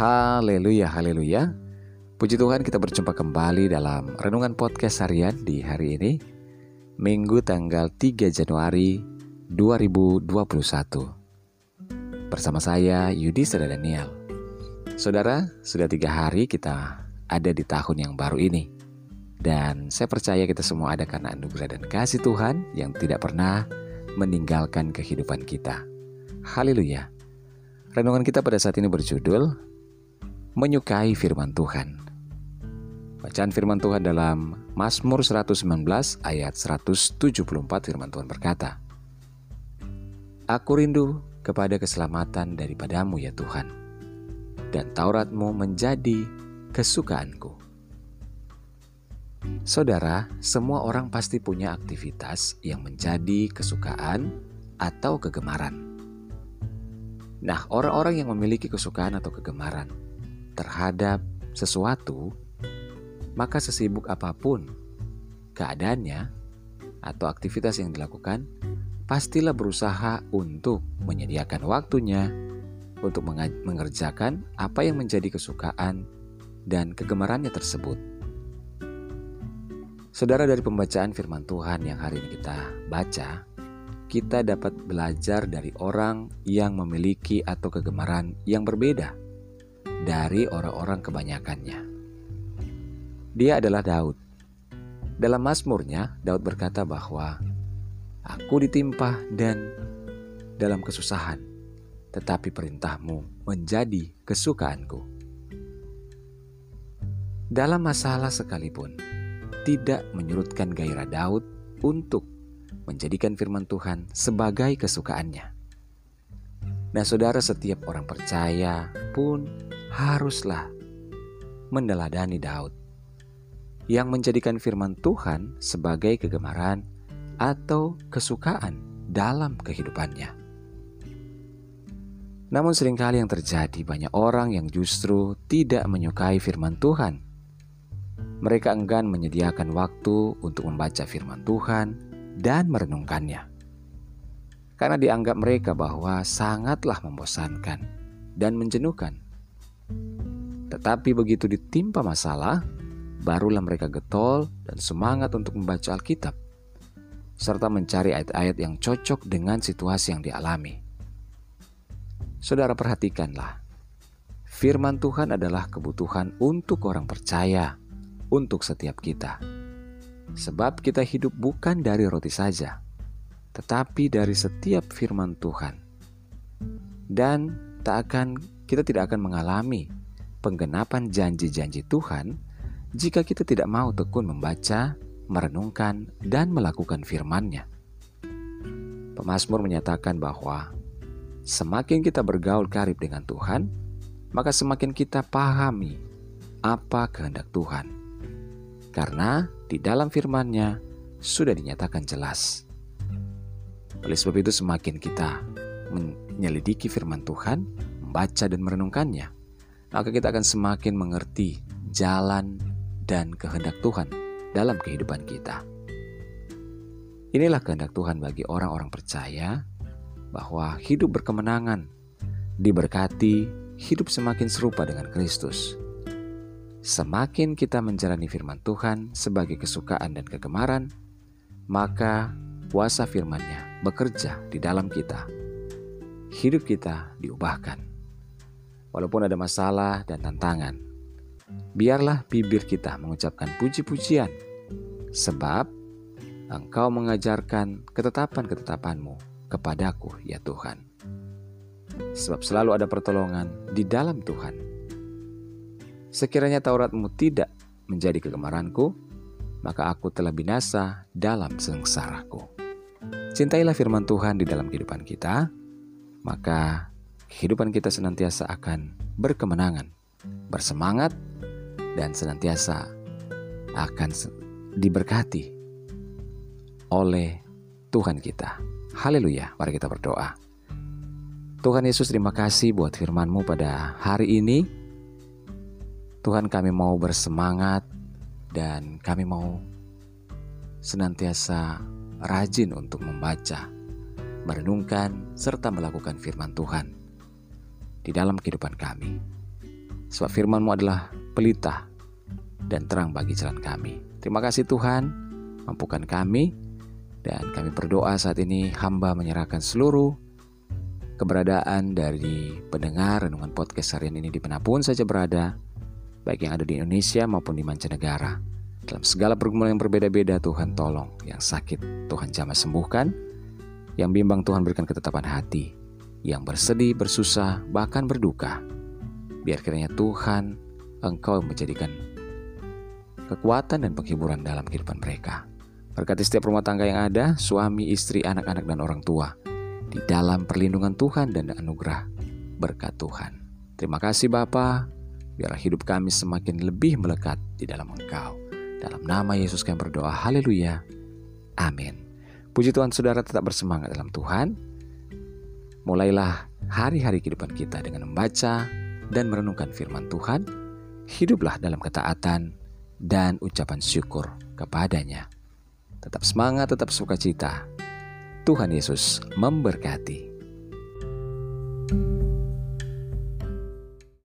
Haleluya, haleluya. Puji Tuhan kita berjumpa kembali dalam Renungan Podcast Harian di hari ini Minggu tanggal 3 Januari 2021 Bersama saya Yudi Seda Daniel. Saudara, sudah tiga hari kita ada di tahun yang baru ini. Dan saya percaya kita semua ada karena anugerah dan kasih Tuhan Yang tidak pernah meninggalkan kehidupan kita. Haleluya. Renungan kita pada saat ini berjudul menyukai firman Tuhan. Bacaan firman Tuhan dalam Mazmur 119 ayat 174 firman Tuhan berkata, Aku rindu kepada keselamatan daripadamu ya Tuhan, dan Tauratmu menjadi kesukaanku. Saudara, semua orang pasti punya aktivitas yang menjadi kesukaan atau kegemaran. Nah, orang-orang yang memiliki kesukaan atau kegemaran terhadap sesuatu, maka sesibuk apa pun keadaannya atau aktivitas yang dilakukan, pastilah berusaha untuk menyediakan waktunya untuk mengerjakan apa yang menjadi kesukaan dan kegemarannya tersebut. Saudara dari pembacaan firman Tuhan yang hari ini kita baca, kita dapat belajar dari orang yang memiliki atau kegemaran yang berbeda dari orang-orang kebanyakannya. Dia adalah Daud. Dalam Mazmurnya, Daud berkata bahwa Aku ditimpa dan dalam kesusahan, tetapi perintahmu menjadi kesukaanku. Dalam masalah sekalipun, tidak menyurutkan gairah Daud untuk menjadikan firman Tuhan sebagai kesukaannya. Nah, saudara, setiap orang percaya pun haruslah meneladani Daud yang menjadikan firman Tuhan sebagai kegemaran atau kesukaan dalam kehidupannya. Namun sering kali yang terjadi banyak orang yang justru tidak menyukai firman Tuhan. Mereka enggan menyediakan waktu untuk membaca firman Tuhan dan merenungkannya. Karena dianggap mereka bahwa sangatlah membosankan dan menjenuhkan tetapi begitu ditimpa masalah, barulah mereka getol dan semangat untuk membaca Alkitab, serta mencari ayat-ayat yang cocok dengan situasi yang dialami. Saudara perhatikanlah, firman Tuhan adalah kebutuhan untuk orang percaya, untuk setiap kita. Sebab kita hidup bukan dari roti saja, tetapi dari setiap firman Tuhan. Dan tak akan kita tidak akan mengalami penggenapan janji-janji Tuhan jika kita tidak mau tekun membaca, merenungkan, dan melakukan firman-Nya. Pemasmur menyatakan bahwa semakin kita bergaul karib dengan Tuhan, maka semakin kita pahami apa kehendak Tuhan. Karena di dalam firman-Nya sudah dinyatakan jelas. Oleh sebab itu semakin kita menyelidiki firman Tuhan, membaca dan merenungkannya, maka kita akan semakin mengerti jalan dan kehendak Tuhan dalam kehidupan kita. Inilah kehendak Tuhan bagi orang-orang percaya bahwa hidup berkemenangan, diberkati, hidup semakin serupa dengan Kristus. Semakin kita menjalani firman Tuhan sebagai kesukaan dan kegemaran, maka kuasa firman-Nya bekerja di dalam kita. Hidup kita diubahkan walaupun ada masalah dan tantangan. Biarlah bibir kita mengucapkan puji-pujian, sebab Engkau mengajarkan ketetapan-ketetapanmu kepadaku, ya Tuhan. Sebab selalu ada pertolongan di dalam Tuhan. Sekiranya Tauratmu tidak menjadi kegemaranku, maka aku telah binasa dalam sengsaraku. Cintailah firman Tuhan di dalam kehidupan kita, maka kehidupan kita senantiasa akan berkemenangan, bersemangat, dan senantiasa akan diberkati oleh Tuhan kita. Haleluya, mari kita berdoa. Tuhan Yesus terima kasih buat firman-Mu pada hari ini. Tuhan kami mau bersemangat dan kami mau senantiasa rajin untuk membaca, merenungkan, serta melakukan firman Tuhan di dalam kehidupan kami. Sebab firman-Mu adalah pelita dan terang bagi jalan kami. Terima kasih Tuhan, mampukan kami, dan kami berdoa saat ini hamba menyerahkan seluruh keberadaan dari pendengar renungan podcast harian ini di di mana pun saja berada, baik yang ada di Indonesia maupun di mancanegara. Dalam segala pergumulan yang berbeda-beda, Tuhan tolong. Yang sakit, Tuhan jamah sembuhkan. Yang bimbang, Tuhan berikan ketetapan hati. Yang bersedih, bersusah, bahkan berduka. Biar kiranya Tuhan, Engkau menjadikan kekuatan dan penghiburan dalam kehidupan mereka. Berkati setiap rumah tangga yang ada, suami, istri, anak-anak, dan orang tua. Di dalam perlindungan Tuhan dan anugerah berkat Tuhan. Terima kasih Bapak biarlah hidup kami semakin lebih melekat di dalam Engkau. Dalam nama Yesus kami berdoa, haleluya, amin. Puji Tuhan saudara tetap bersemangat dalam Tuhan. Mulailah hari-hari kehidupan kita dengan membaca dan merenungkan firman Tuhan. Hiduplah dalam ketaatan dan ucapan syukur kepadanya. Tetap semangat, tetap sukacita. Tuhan Yesus memberkati.